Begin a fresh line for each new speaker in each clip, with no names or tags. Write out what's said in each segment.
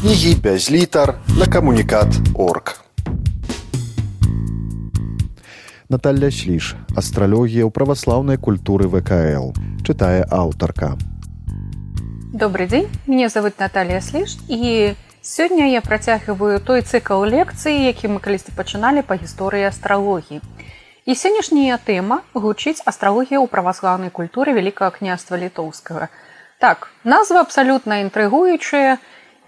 кнігі без літар на камунікат орг.
Наталья Шліш, астралогія ў праваслаўнай культуры ВКЛ, чытае аўтарка.
Добрый день, меня зовут Наталья Сліш і сёння я працягваю той цыкл лекцыі, які мы калісьці пачыналі па гісторыі астралогіі. І сённяшняя тэма гучыць астралогія ў праваслаўнай культуры вялікага княства літоўскага. Так, назва абсалютна інтрыгуючая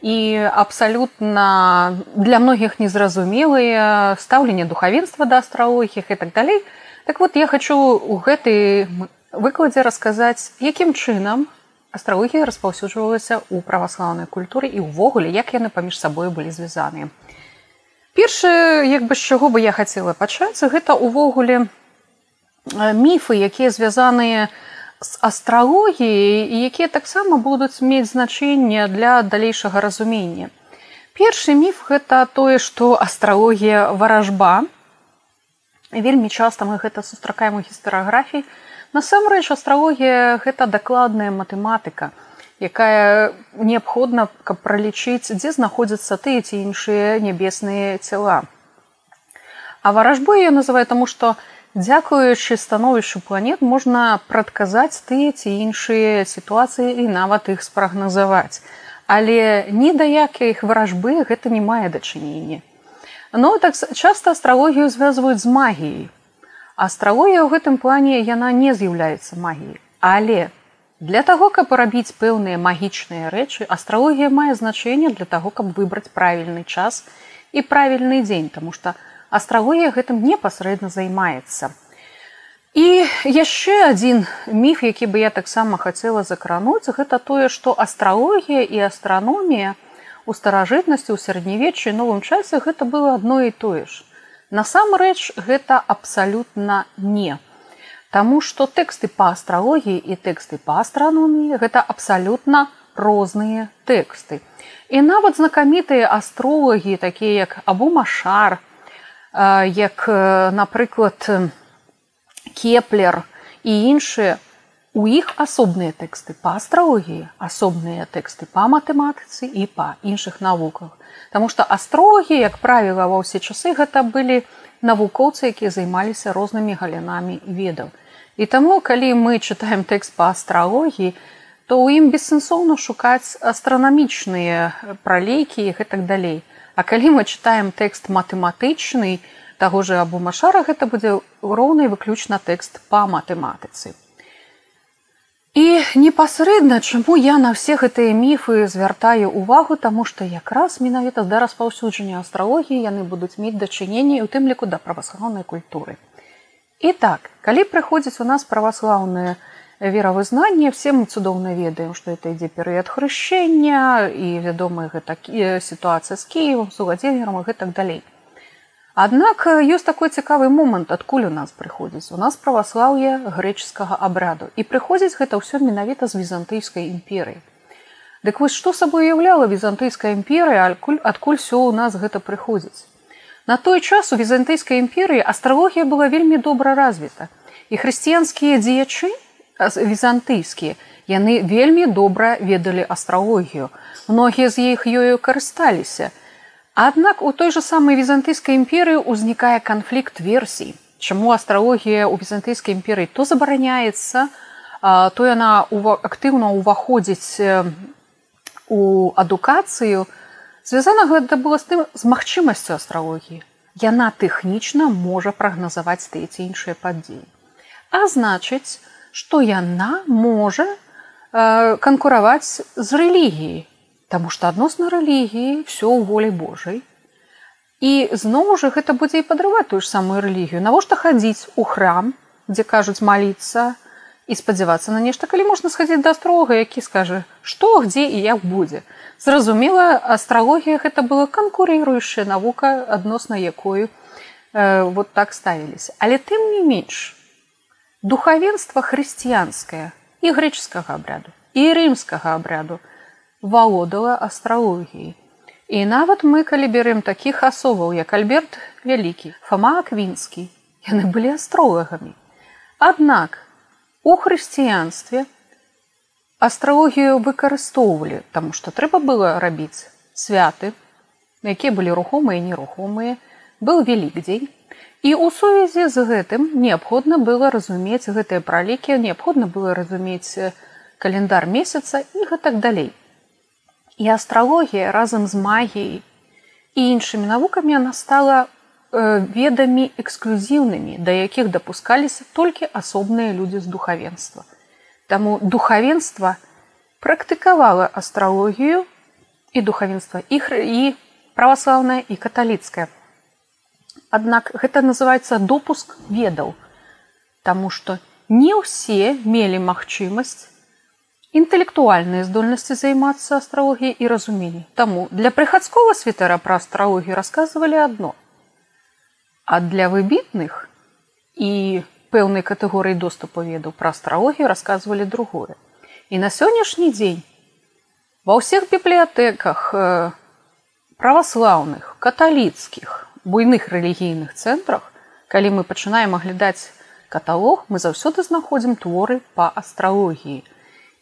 і абсалютна для многіх незразумелыя стаўленне духавенства да астралогіх і так далей. Так вот я хочу у гэтай выкладзе расказаць, якім чынам астралогія распаўсюджвалася ў праваслаўнай культуры і ўвогуле, як яны паміж сабой былі звязаныя. Першае, як бы з чаго бы я хацела пачаць, гэта ўвогуле міфы, якія звязаныя з астралогіяй і якія таксама будуць мець значэнне для далейшага разумення. Першы міф гэта тое, што астралогія варажба. Вельмі часта мы гэта сустракаем у гістарыяграфіі. Насамрэч астралогія гэта дакладная матэматыка якая неабходна каб пралічыць дзе знаходзяцца тыя ці іншыя нябесныя цела а варажбой я называю таму што дзякуючы становішчу планет можна прадказаць тыя ці іншыя сітуацыі і нават іх спрагназаваць. Але ні да якіх варажбы гэта не мае дачынення. Но так часта астралогію звязваюць з магіяй. Астралогія ў гэтым плане яна не з'яўляецца магіяй. Але Для таго, каб рабіць пэўныя магічныя рэчы, астралогія мае значэнне для таго, каб выбраць правільны час і правільны дзень, таму што астралогія гэтым непасрэдна займаецца. І яшчэ адзін міф, які бы я таксама хацела закрануць, гэта тое, што астралогія і астраномія у старажытнасці ў сярэднявеччы новым часе гэта было адно і тое ж. Насамрэч гэта абсалютна не. Таму што тэксты па астралогіі і тэксты па астраноміі гэта абсалютна розныя тэксты. І нават знакамітыя астролагі, такія як або машар, як, напрыклад, кеплер і іншыя, у іх асобныя тэксты па астралогіі, асобныя тэксты па матэматыцы і па іншых навуках. Таму што астролагі, як правіла, ва ўсе часы гэта былі навукоўцы, якія займаліся рознымі галінамі ведаў. І таму, калі мы чытаем тэкст па астралогіі, то ў ім бессэнсоўна шукаць астранамічныя пралейкі і гэтак далей. А калі мы чытаем тэкст матэматычны, таго ж або машара гэта будзе роўны выключна тэкст па матэматыцы. І непасрэдна, чаму я на все гэтыя міфы звяртаю увагу, таму што якраз менавіта да распаўсюджання астралогіі яны будуць мець дачыненне у тым ліку да праваслаўнай культуры. І так, калі прыходзіць у нас праваслаўнае веравызнанне, все мы цудоўна ведаем, што это ідзе перыяд хрышчэння і вядомая гэта сітуацыя з Киевам, сугадзельнерам і гэтак далей. Аднак ёсць такой цікавы момант, адкуль у нас прыходзіць. У нас праваслаўе грэчаскага абраду. І прыходзіць гэта ўсё менавіта з візантыйскай імперыі. Дык вось што сабой уяўляла візантыйская імперыя, адкуль, адкуль все ў нас гэта прыходзіць. На той час у візантыйскай імперыі астралогія была вельмі добра развіта. І хрысціянскія дзеячы візантыйскія яны вельмі добра ведалі астралогію. Многія з іх ёю карысталіся. Аднак у той жа самай візантыйскай імперыі ўзнікае канфлікт версій. Чаму астралогія ў візантыйскай імперыі то забараняецца, то яна актыўна ўваходзіць у адукацыю, Звязана гэта было з тым з магчымасцю астралогіі. Яна тэхнічна можа прагназаваць тыя ці іншыя падзеі. А значыць, што яна можа э, канкураваць з рэлігіяй, Таму што адносна рэлігіі ўсё ў волі Божай. І зноў жа гэта будзе і падрываць тую ж самую рэлігію. Навошта хадзіць у храм, дзе кажуць маліцца і спадзявацца на нешта, калі можна схадзіць да астрога, які скажа, што, дзе і як будзе. Зразумела, астралогія гэта была канкурыруючая навука адносна якою э, вот так ставіліся. Але тым не менш духавенства хрысціянскае і грэчаскага абряду і рымскага абряду валодала астралогіяй. І нават мы, калі берем такіх асобаў, як Альберт вялікі, Фама Аквінскі, яны былі астролагамі. Аднак у хрысціянстве астралогію выкарыстоўвалі, таму што трэба было рабіць святы, якія былі рухомыя нерухомыя, быў вялікдзень. І ў сувязі з гэтым неабходна было разумець гэтыя пралікі, неабходна было разумець календар месяца і гэтак далей. І астралогія разам з магіяй і іншымі навукамі яна стала ведамі эксклюзіўнымі, да якіх дапускаліся толькі асобныя людзі з духавенства. Таму духавенства практыкавала астралогію і духавенства іх і праваслаўнае і каталіцкае. Аднак гэта называецца допуск ведаў, Таму што не ўсе мелі магчымасць інтэлектуальныя здольнасці займацца астралогіяй і разуменні. Таму для прыхадскога святара пра астралогію расказвалі адно. А для выбітных і пэўнай катэгорыі доступу ведаў пра астралогію расказвалі другое. І на сённяшні дзень ва ўсіх бібліятэках праваслаўных, каталіцкіх, буйных рэлігійных цэнтрах, калі мы пачынаем аглядаць каталог, мы заўсёды знаходзім творы па астралогіі.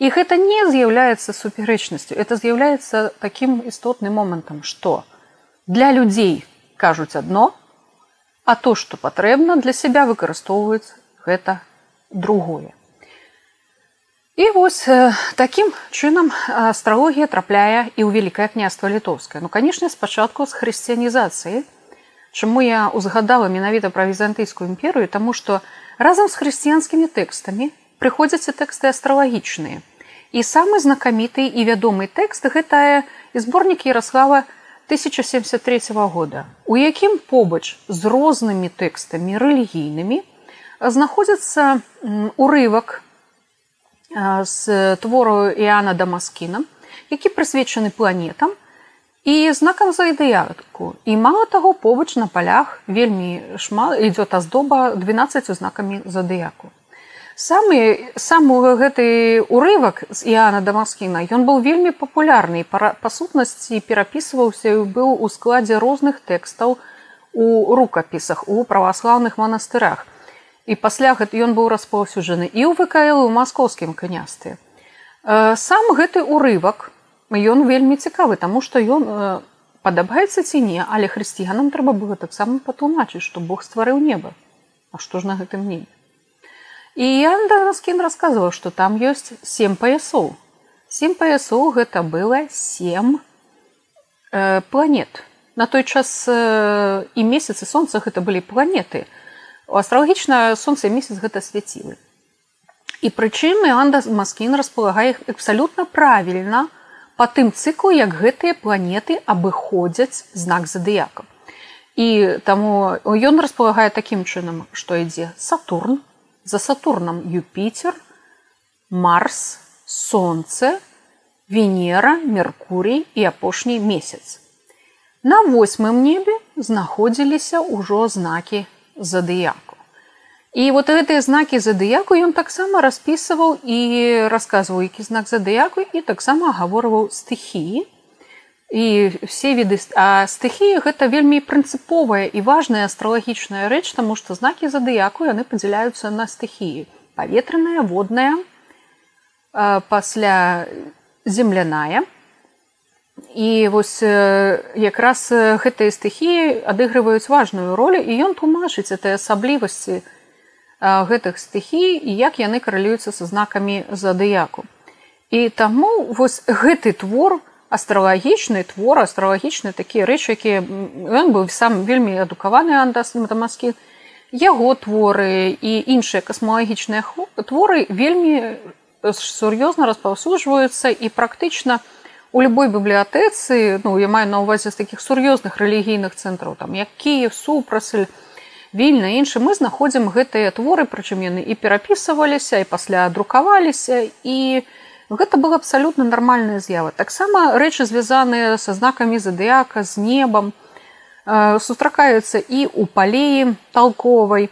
І гэта не з'яўляецца супярэчнасцю, это з'яўляецца такім істотным момантам, што для людзей кажуць адно, а то, што патрэбна для сябе выкарыстоўваюць гэта другое. І вось такім чынам астралогія трапляе і ў вялікае княства літоўскае. Ну канешне, спачатку з хрысціянізацыі, Чаму я ўзгадала менавіта пра візантыйскую імперыю, таму што разам з хрысціянскімі тэкстамі прыходзяцца тэксты астралагічныя. І самы знакаміты і вядомы тэкст гэта зборнік Ярослава 1073 года, у якім побач з рознымі тэкстамі рэлігійнымі знаходзіцца урывак з твору Іана Дамаскіна, які прысвечаны планетам і знакам заідыятку. І мала таго побач на палях вельмі шмат ідёт аздоба 12 знакамі задыяку. Самы сам гэты урывак з Іана Дамаскіна ён быў вельмі папулярны па сутнасці перапісваўся і быў у складзе розных тэкстаў у рукапісах у праваслаўных манастырах і пасля гэта ён быў распаўсюджаны і ў вКл у маскоўскім княстве. Сам гэты урывак ён вельмі цікавы, таму што ён падабаецца ці не, але хрысціянам трэба было таксама патлумачыць, што Бог стварыў неба. А што ж на гэтым небе? І Яндаскін расказваў, што там ёсць сем паясоў. Сем паясоў гэта было сем э, планет. На той час э, і месяцы сонца гэта былі планеты астралагічна сонца і месяц гэта свяцілы і прычым анда маскін располагае абсалютна правільна по тым цыклу як гэтыя планеты абыходзяць знак задыяка і таму ён располагае такім чынам што ідзе сатурн за сатурнам юпітер марс сонце венера меркурій і апошні месяц на восьмым небе знаходзіліся ўжо знакі задыяку. І вот гэтыя знакі задыяку ён таксама распісываў і расказваў, які знак задыяку і таксама агаворваў стыхіі. І все віды а стыхіі гэта вельмі прынцыповая і важная астралагічная рэч, таму што знакі задыяку яны падзяляюцца на стыхіі. паветраная, водная, пасля земляная, і вось якраз гэтыя стыхіі адыгрываюць важную ролю і ён тлумачыць этой асаблівасці гэтых стыхій і як яны каралююцца са знакамі задыяку. І таму вось гэты твор астралагічны твор астралагічны такія рэчы якія ён быў сам вельмі адукаваны андас матамаскі яго творы і іншыя касмалагічныя творы вельмі сур'ёзна распаўсюджваюцца і практычна, у любой бібліятэцы ну я маю на ўвазе з такіх сур'ёзных рэлігійных цэнтраў там як кіев супрасель вільна. Іншы мы знаходзім гэтыя творы прычым яны і перапісываліся і пасля друкаваліся і гэта была абсалютна нармальная з'ява. Таксама рэчы звязаныя са знакамі задыяка з небам э, сустракаюцца і ў палеі талковай.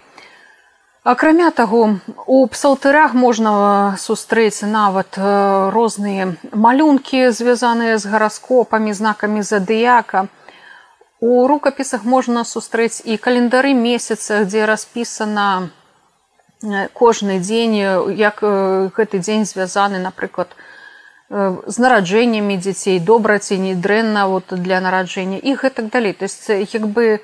Акрамя таго, у псалтырах можна сустрэць нават розныя малюнкі, звязаныя з гараскопамі, знакамі задыяка. У рукапісах можна сустрэць і календары месяца, дзе распісана кожны дзень, як гэты дзень звязаны, напрыклад, з нараджэннямі дзяцей добра ці не дрэнна вот для нараджэння і гэтак далей то есть як бы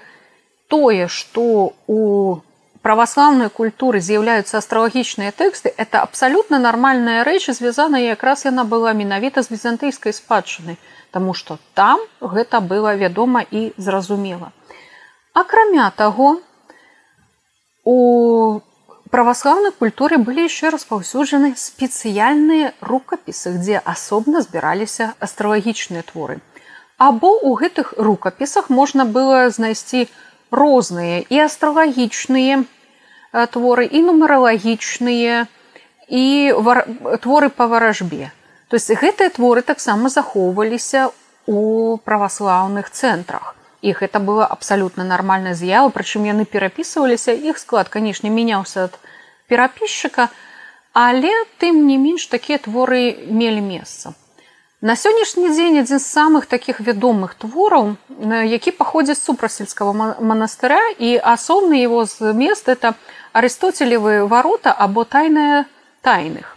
тое што у праваслаўнай культуры з'яўляюцца астралагічныя тэксты это абсалютна нармальная рэч звязаная якраз яна была менавіта з візантыйскай спадчыны Таму што там гэта было вядома і зразумела акрамя таго у праваслаўнай культуры былі яшчэ распаўсюджаны спецыяльныя рукапісы дзе асобна збіраліся астралагічныя творы. Або у гэтых рукапісах можна было знайсці розныя і астралагічныя творы і нумералагічныя і вар... творы па варажбе. То есть гэтыя творы таксама захоўваліся у праваслаўных цэнтрах. І гэта была абсалютна нармальная з'ява, прычым яны перапісваліся, іх склад, канешне, мяняўся ад перапісчыка, але тым не менш такія творы мелі месца. На сённяшні дзень адзін з самых такіх вядомых твораў, які паходзіць супрасельскага манастыра і асобны его змест это арыстоцелевы варота або тайная тайных.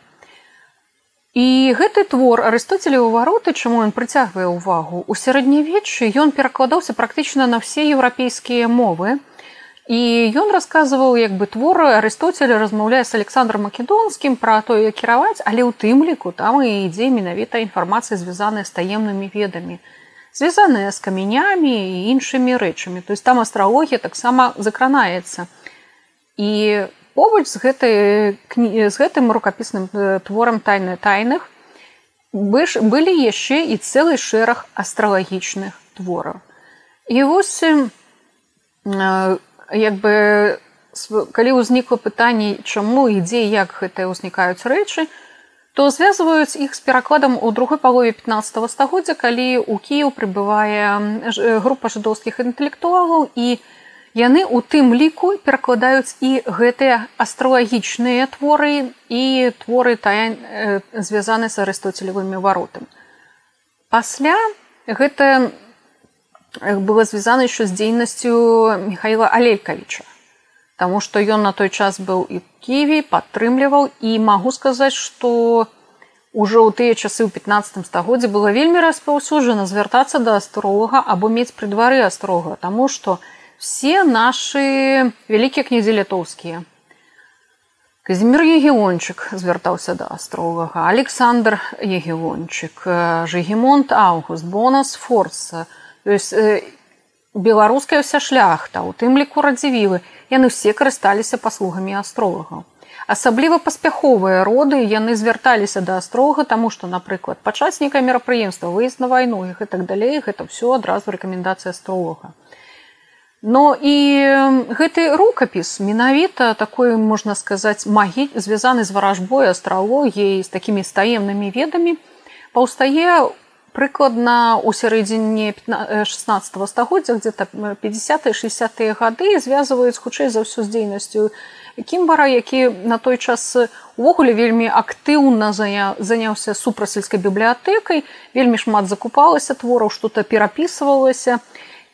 І гэты твор арыстоцелевы вароты, чаму ён прыцягвае ўвагу у сярэднявеччы ён перакладаўся практычна на ўсе еўрапейскія мовы. І ён расказваў як бы творы арыстоцеля размаўляе з александром македонскім пра тое кіраваць, але ў тым ліку там і ідзе менавіта інфармацыя звязаная з таемнымі ведамі звязаныя з камянямі і іншымі рэчамі. То есть там астралогія таксама закранаецца і побач з гэтай з гэтым рукапісным творам тайны тайных былі яшчэ і цэлы шэраг астралагічных твораў і вось як бы калі ўзнікла пытанне чаму ідзе як гэтыя ўзнікаюць рэчы то звязваюць іх з перакладам у другой палове 15 стагоддзя калі ў кіеў прыбывае група жыдоўскіх інтэлектуалаў і у яны у тым ліку перакладаюць і гэтыя астралагічныя творы і творы тая звязаны з арыстоцелевымі варотамі. Пасля гэта было звязана яшчэ з дзейнасцю Михаила Алелькавіча. Таму што ён на той час быў і Ківі, падтрымліваў і магу сказаць, што ўжо ў тыя часы ў 15 стагоддзе было вельмі распаўсюджана звяртацца да астролага або мець пры двары астрога, Таму што, все наши вялікія князі літоўскія. Казімир Егелончык звяртаўся да астролага, Александр Егелончык, Жгемонт Аугуст, Бонас Форца, беларуская ўся шляхта, у тым ліку радзівілы, яны ўсе карысталіся паслугамі астролагаў. Асабліва паспяховыя роды яны звярталіся да астрога, таму што, напрыклад, падчас нейкае мерапрыемства выезд на вайну і гэтак далей гэта ўсё адразу рэкамендацыя астролага. Но і гэты рукапіс менавіта такой можна сказаць магі звязаны з варажбой астралогіяй з такімі стаемнымі ведамі паўстае прыкладна ў сярэдзіне 16 стагоддзя где-то 50 60 гады звязваюць хутчэй за ўсю з дзейнасцю кімбара які на той час увогуле вельмі актыўна заняўся супрасельскай бібліятэкай вельмі шмат закупалася твораў что-то перапісывалася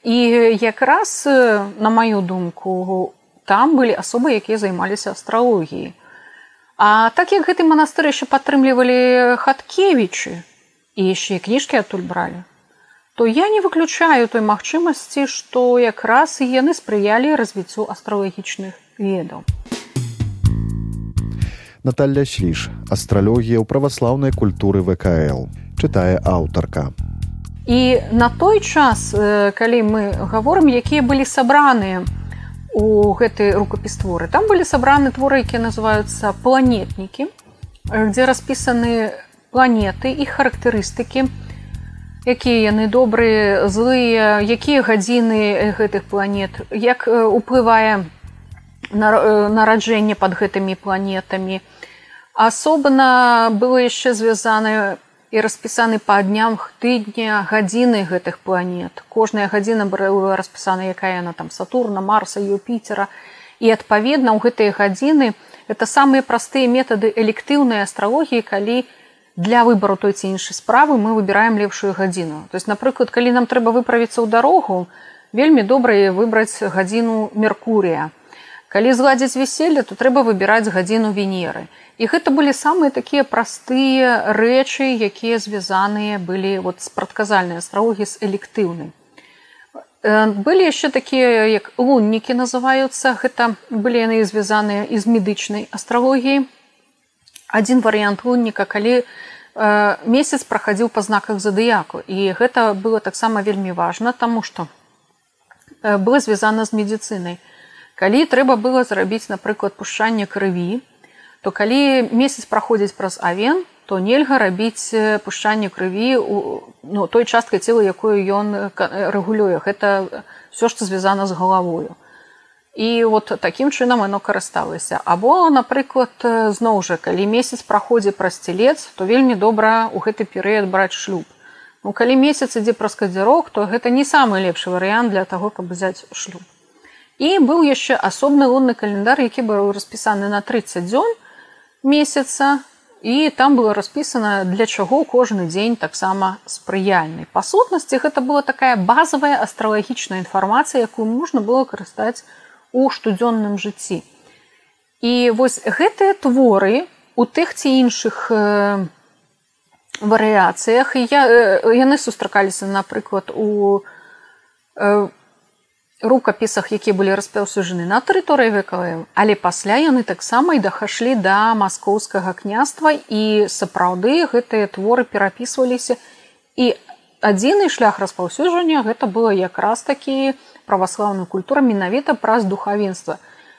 і якраз на маю думку там былі асобы, якія займаліся астралогіяй. А так як гэты манастыр яшчэ падтрымлівалі хаткевічы і яшчэ кніжкі адтуль бралі, то я не выключаю той магчымасці, што якраз і яны спрыялі развіццю астралагічных ведаў.
Наталля Сліш, астралогія ў праваслаўнай культуры ВКЛ, чытае аўтарка.
І на той час, калі мы гаворым, якія былі сабраныя у гэтай рукапістворы, там былі сабраны творы, якія называюцца планетнікі, дзе распісаны планеты і характарыстыкі, якія яны добрыя, злыя, якія гадзіны гэтых планет, як уплывае нараджэнне пад гэтымі планетамі. Асобна было яшчэ звязанае і распісаны па дням тыдня гадзіны гэтых планет. Кожная гадзіна была распісана, якая яна там Сатурна, Марса, Юпітера. І адпаведна ў гэтыя гадзіны это самыя простыя метады электыўнай астралогіі, калі для выбару той ці іншай справы мы выбіраем лепшую гадзіну. То есть, напрыклад, калі нам трэба выправіцца ў дарогу, вельмі добра выбраць гадзіну Меркурія. калі зладзіць вяселле то трэба выбіраць гадзіну венеры і гэта былі самыя такія простыя рэчы якія звязаныя былі вот з прадказальнай астрологі з электыўнай былі яшчэ такія як луннікі называюцца гэта былі яны звязаныя з медычнай астралогіі адзін варыянт лунніка калі э, месяц прахадзіў па знаках задыяку і гэта было таксама вельмі важна таму што э, было звязана з медыцынай. Калі трэба было зрабіць напрыклад пушчанне крыві то калі месяц праходзіць праз авен то нельга рабіць пушчанне крыві у ну, той часткай цела якую ён рэгулюе. Гэта все што звязана з галавою і вот такім чынам оно карысталася. Або напрыклад зноў жа калі месяц праходзі праз целец то вельмі добра у гэты перыяд браць шлюб. Ну калі месяц ідзе праз кадзірок то гэта не самы лепшы варыянт для таго каб взять шлюб. І быў яшчэ асобны лунны календар які быў распісаны на 30 дзён месяца і там было распісана для чаго кожны дзень таксама спрыяльны. Па сутнасці гэта была такая базовая астралагічная інфармацыя якую можна было карыстаць у штодзённым жыцці. І вось гэтыя творы у тых ці іншых э, варыяцыях я э, яны сустракаліся напрыклад у э, рукапісах якія былі распаўсюджаны на тэрыторыі вКл але пасля яны таксама і дахашлі да маскоўскага княства і сапраўды гэтыя творы перапісваліся. І адзіны шлях распаўсюджання гэта было якраз такі праваслаўная культура менавіта праз духавенства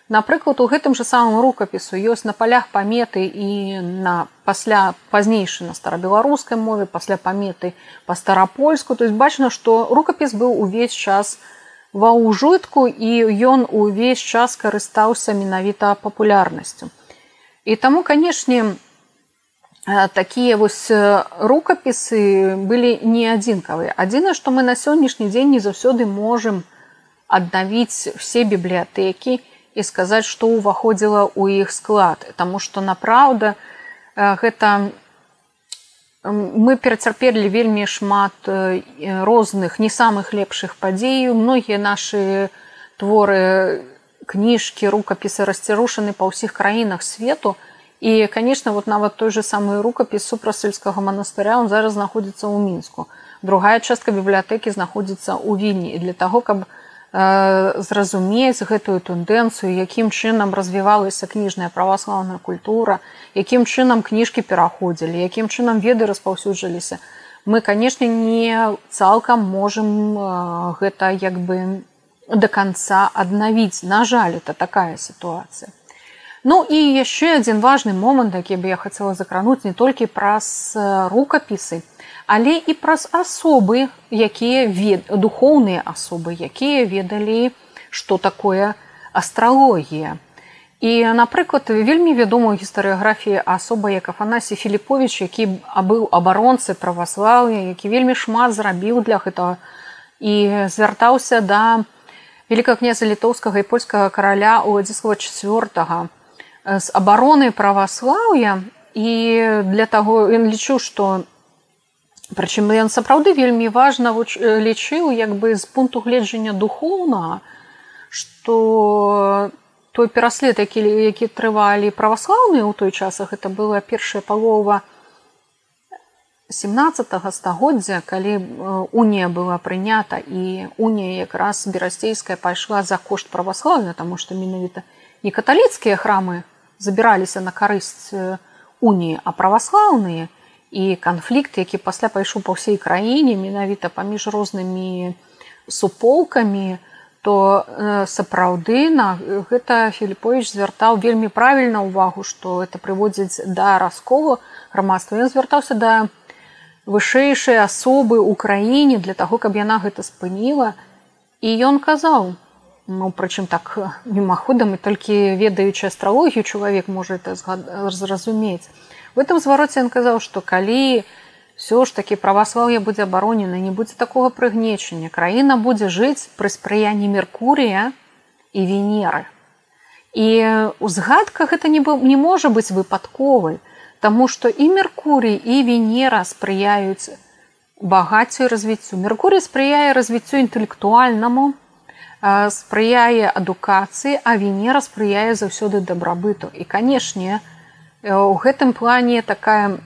напрыклад у гэтым жа самым рукапісу ёсць на палях паметы і на пасля пазнейшы на старабеларускай мове пасля паметы па старапольску то есть бачна што рукапіс быў увесь час ва ўжытку і ён увесь час карыстаўся менавіта папулярнасцю. І таму, канешне, такія вось рукапісы былі не адзінкавыя. Адзінае, што мы на сённяшні дзень не заўсёды можам аднавіць все бібліятэкі і сказаць, што ўваходзіла ў іх склад. Таму што напраўда гэта мы перацярпелі вельмі шмат розных не самых лепшых падзей. Многія наши творы кніжкі рукапісы расцірушаны па ўсіх краінах свету. І конечно вот нават той же самы рукапіс супрасельскага манастыря он зараз знаходзіцца ў мінску. Другая частка бібліятэкі знаходзіцца ў вільні. Для таго каб зразумець гэтую тэндэнцыю якім чынам развівалася кніжная праваслаўная культура якім чынам кніжкі пераходзілі якім чынам веды распаўсюджаліся мы канешне не цалкам можам гэта як бы до конца аднавіць. На жаль это такая сітуацыя ну і яшчэ адзін важны момант які бы я хацела закрануць не толькі праз рукапісы але і праз асобы якія вед... духоўныя асобы якія ведалі што такое астралогія і напрыклад вельмі вядомую гістарыяграфіі асоба як афанасі філіпович які быў абаронцы праваслаўя які вельмі шмат зрабіў для гэтага. І звяртаўся да великка князя літоўскага і польскага караля уладзіслава четвертга з абароны праваслаўя і для таго ён лічыў што Прычым ён сапраўды вельмі важна лічыў як бы з пункту гледжання духоўнага, што той пераслед, які, які трывалі праваслаўныя ў той часах это была першая палова 17 стагоддзя, калі унія была прынята і унія якраз берасцейская пайшла за кошт праваслаўна, таму што менавіта не каталіцкія храмы забіраліся на карысць уніі, а праваслаўныя, і канфлікт які пасля пайшоў па ўсей краіне менавіта паміж рознымі суполкамі то э, сапраўды на гэта філіппович звяртаў вельмі правільна ўвагу што это прыводзіць да расколу грамадства ён звяртаўся да вышэйшай асобы ў краіне для таго каб яна гэта спыніла. І ён казаў ну прычым так мімаходам і толькі ведаючы астралогію чалавек можа это зразумець. В этом звароце ён казаў што калі все ж таки праваслаўе будзе абаронена не будзе такого прыгнечання краіна будзе жыць пры спрыянні меркурія і венеры. І узгадка гэта не быў не можа быць выпадковай Таму што і меркурій і венера спрыяюць багаццю развіццю. Меркурый спрыяе развіццю інтэлектуальнаму спрыяе адукацыі а венера спрыяе заўсёды дабрабыту. І канешне у гэтым плане такая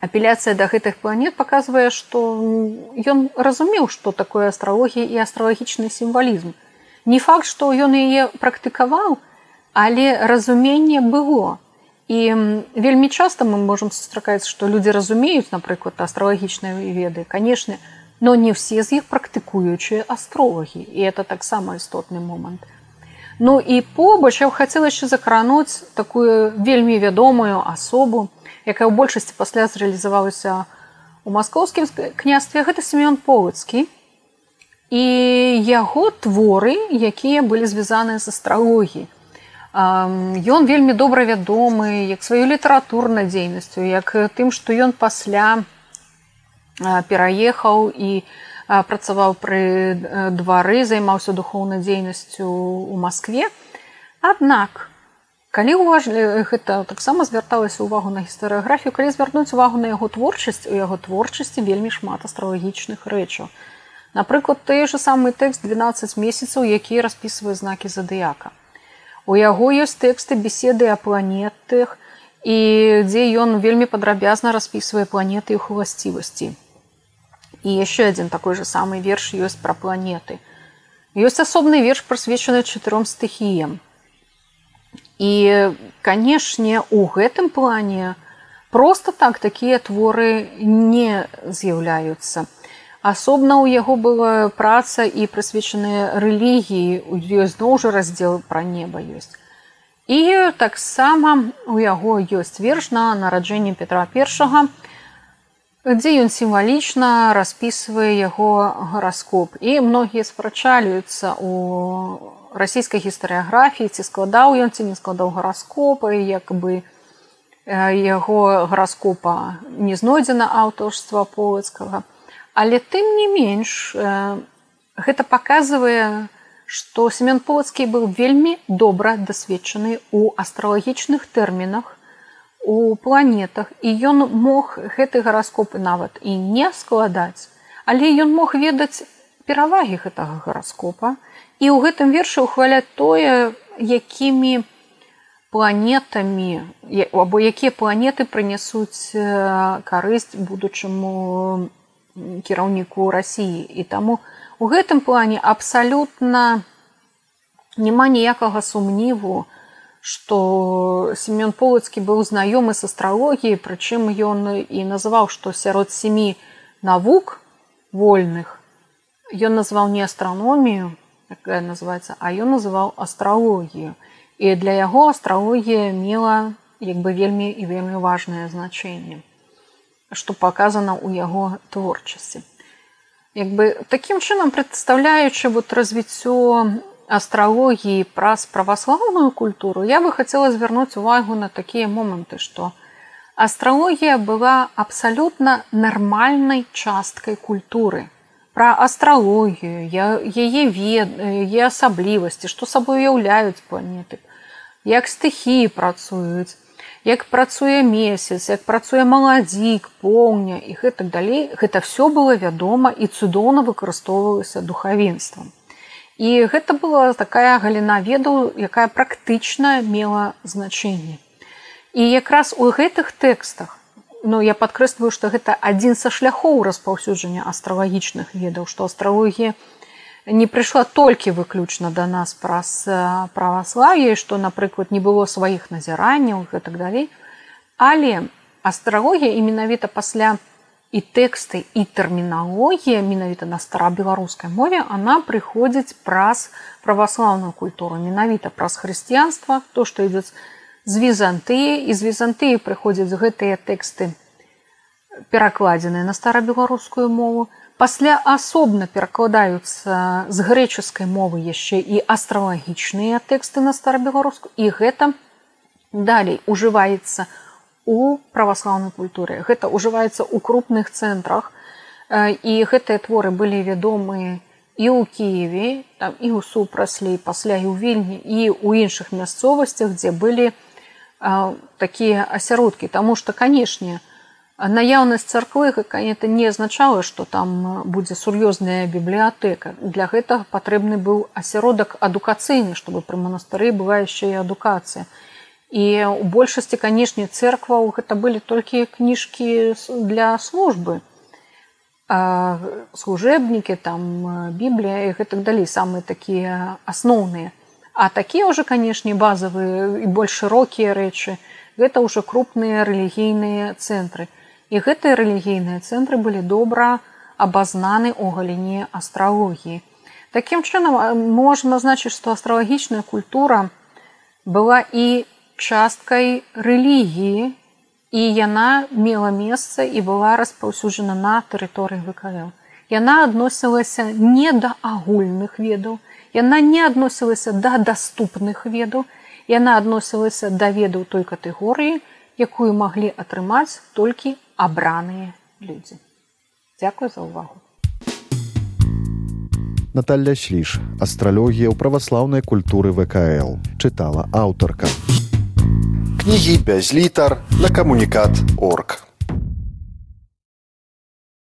апеляцыя да гэтых планет паказвае што ён разумеў што такое астралогія і астралагічны сімвалізм. Не факт што ён яе практыкаваў але разуменне было. І вельмі часта мы можемм сустракаць што людзі разумеюць напрыклад астралагічныя веды. Канешне но не все з іх практыкуючыя астролагі і это таксама істотны момант ну і побач я хацела яшчэ закрануць такую вельмі вядомую асобу якая ў большасці пасля зрэалізавалася у маскоўскім княстве. Гэта семён полацкі. І яго творы якія былі звязаныя з астралогіі Ён вельмі добра вядомы як сваю літаратурнай дзейнасцю як тым што ён пасля пераехаў і працаваў пры двары займаўся духоўнай дзейнасцю ў Маскве. Аднак калі ўважлі гэта таксама звярталася ўвагу на гістарыяграфію калі звярнуць увагу на яго творчасць у яго творчасці вельмі шмат астралагічных рэчаў. Напрыклад той же самы тэкст 12 месяцаў які распісвае знакі задыяка у яго ёсць тэксты беседы о планетах і дзе ён вельмі падрабязна распісвае планеты іх уласцівасці і яшчэ адзін такой же самы верш ёсць пра планеты ёсць асобны верш прысвечаны чатыром стыхіям І, канешне, у гэтым плане просто так такія творы не з'яўляюцца. Асобна ў яго была праца і прысвечаныя рэлігіі, ёсць зноў жа раздзел пра неба ёсць. І таксама у яго ёсць верш на нараджэнне Петра I, дзе ён сімвалічна распісвае яго гараскоп. І многія спрачалююцца у расійскай гістарыяграфіі ці складаў ён ці не складаў гараскопы як бы яго гараскопа не знойдзена аўтарства полацкага але тым не менш гэта паказвае што семён полацкі быў вельмі добра дасведчаны у астралагічных тэрмінах у планетах і ён мог гэты гараскопы нават і не складаць але ён мог ведаць перавагі гэтага гараскопа І ў гэтым вершы ўхваляць тое, якімі планетамі або якія планеты прынясуць карысць будучаму кіраўніку рассіі. І таму у гэтым плане абсалютна няма ніякага сумніву, што семён полацкі быў знаёмы з астралогіі, прычым ён і называў, што сярод семі навук вольных ён назваў не астраномію, якая называется а ён называў астралогію і для яго астралогія мела як бы вельмі і вельмі важное значэнне што паказана ў яго творчасці як бы такім чынам прадстаўляючы вот развіццё астралогіі праз праваслаўную культуру я бы хацела звярнуць увагу на такія моманты што астралогія была абсалютна нармальнай часткай культуры пра астралогію, яе вед, яе асаблівасці, што сабой уяўляюць планеты, як стыхіі працуюць, як працуе месяц, як працуе маладзік, поўня і гэтак далей, гэта все было вядома і цудоўна выкарыстоўвалася духавенствам. І гэта была такая галіна ведаў, якая практычна мела значэнне. І якраз у гэтых тэкстах Ну, я падкрэсліваю, што гэта адзін са шляхоў распаўсюджання астралагічных ведаў, што астралогія не прыйшла толькі выключна да нас праз праваславе, што, напрыклад, не было сваіх назіранняў і так далей. Але астралогія і менавіта пасля і тэксты і тэрміналогія менавіта на старабеларускай мове она прыходзіць праз праваслаўную культуру, менавіта праз хрысціянства, то, што ідуць з візантыі і з візантыі прыходзяць гэтыя тэксты перакладзеныя на старабеларускую мову. Пасля асобна перакладаюцца з грэчаскай мовы яшчэ і астралагічныя тэксты на старабеларуску і гэта далей ужываецца у праваслаўнай культуры. Гэта ўжываецца ў крупных цэнтрах. І гэтыя творы былі вядомыя і ў кіеве там і ў супраслі пасля і ў вільні і ў іншых мясцовасцях дзе былі у такія асяродкі. Таму што канешне наяўнасць царквы это не азначала што там будзе сур'ёзная бібліятэка. Для гэтага патрэбны быў асяродак адукацыйны чтобы пры манастыры была яшчэ і адукацыя. і у большасці канешне церкваў гэта былі толькі кніжкі для службы. Служебнікі там біблія і гэтак далей самыя такія асноўныя. А такія ўжо канешне базавыя і больш шырокія рэчы. Гэта ўжо крупныя рэлігійныя цэнтры. І гэтыя рэлігійныя цэнтры былі добра абазнаны ў галіне астралогіі. Такім чынам можна значыць што астралагічная культура была і часткай рэлігіі і яна мела месца і была распаўсюджана на тэрыторыі вКл. Яна адносілася не да агульных ведаў, яна не адносілася да даступных ведаў, яна адносілася да ведаў той катэгорыі, якую маглі атрымаць толькі абраныя людзі. Дзякую за ўвагу.
Наталля Шліш, астралогія ў праваслаўнай культуры ВКЛ, чытала аўтарка
кнігі без літар на камунікат орг.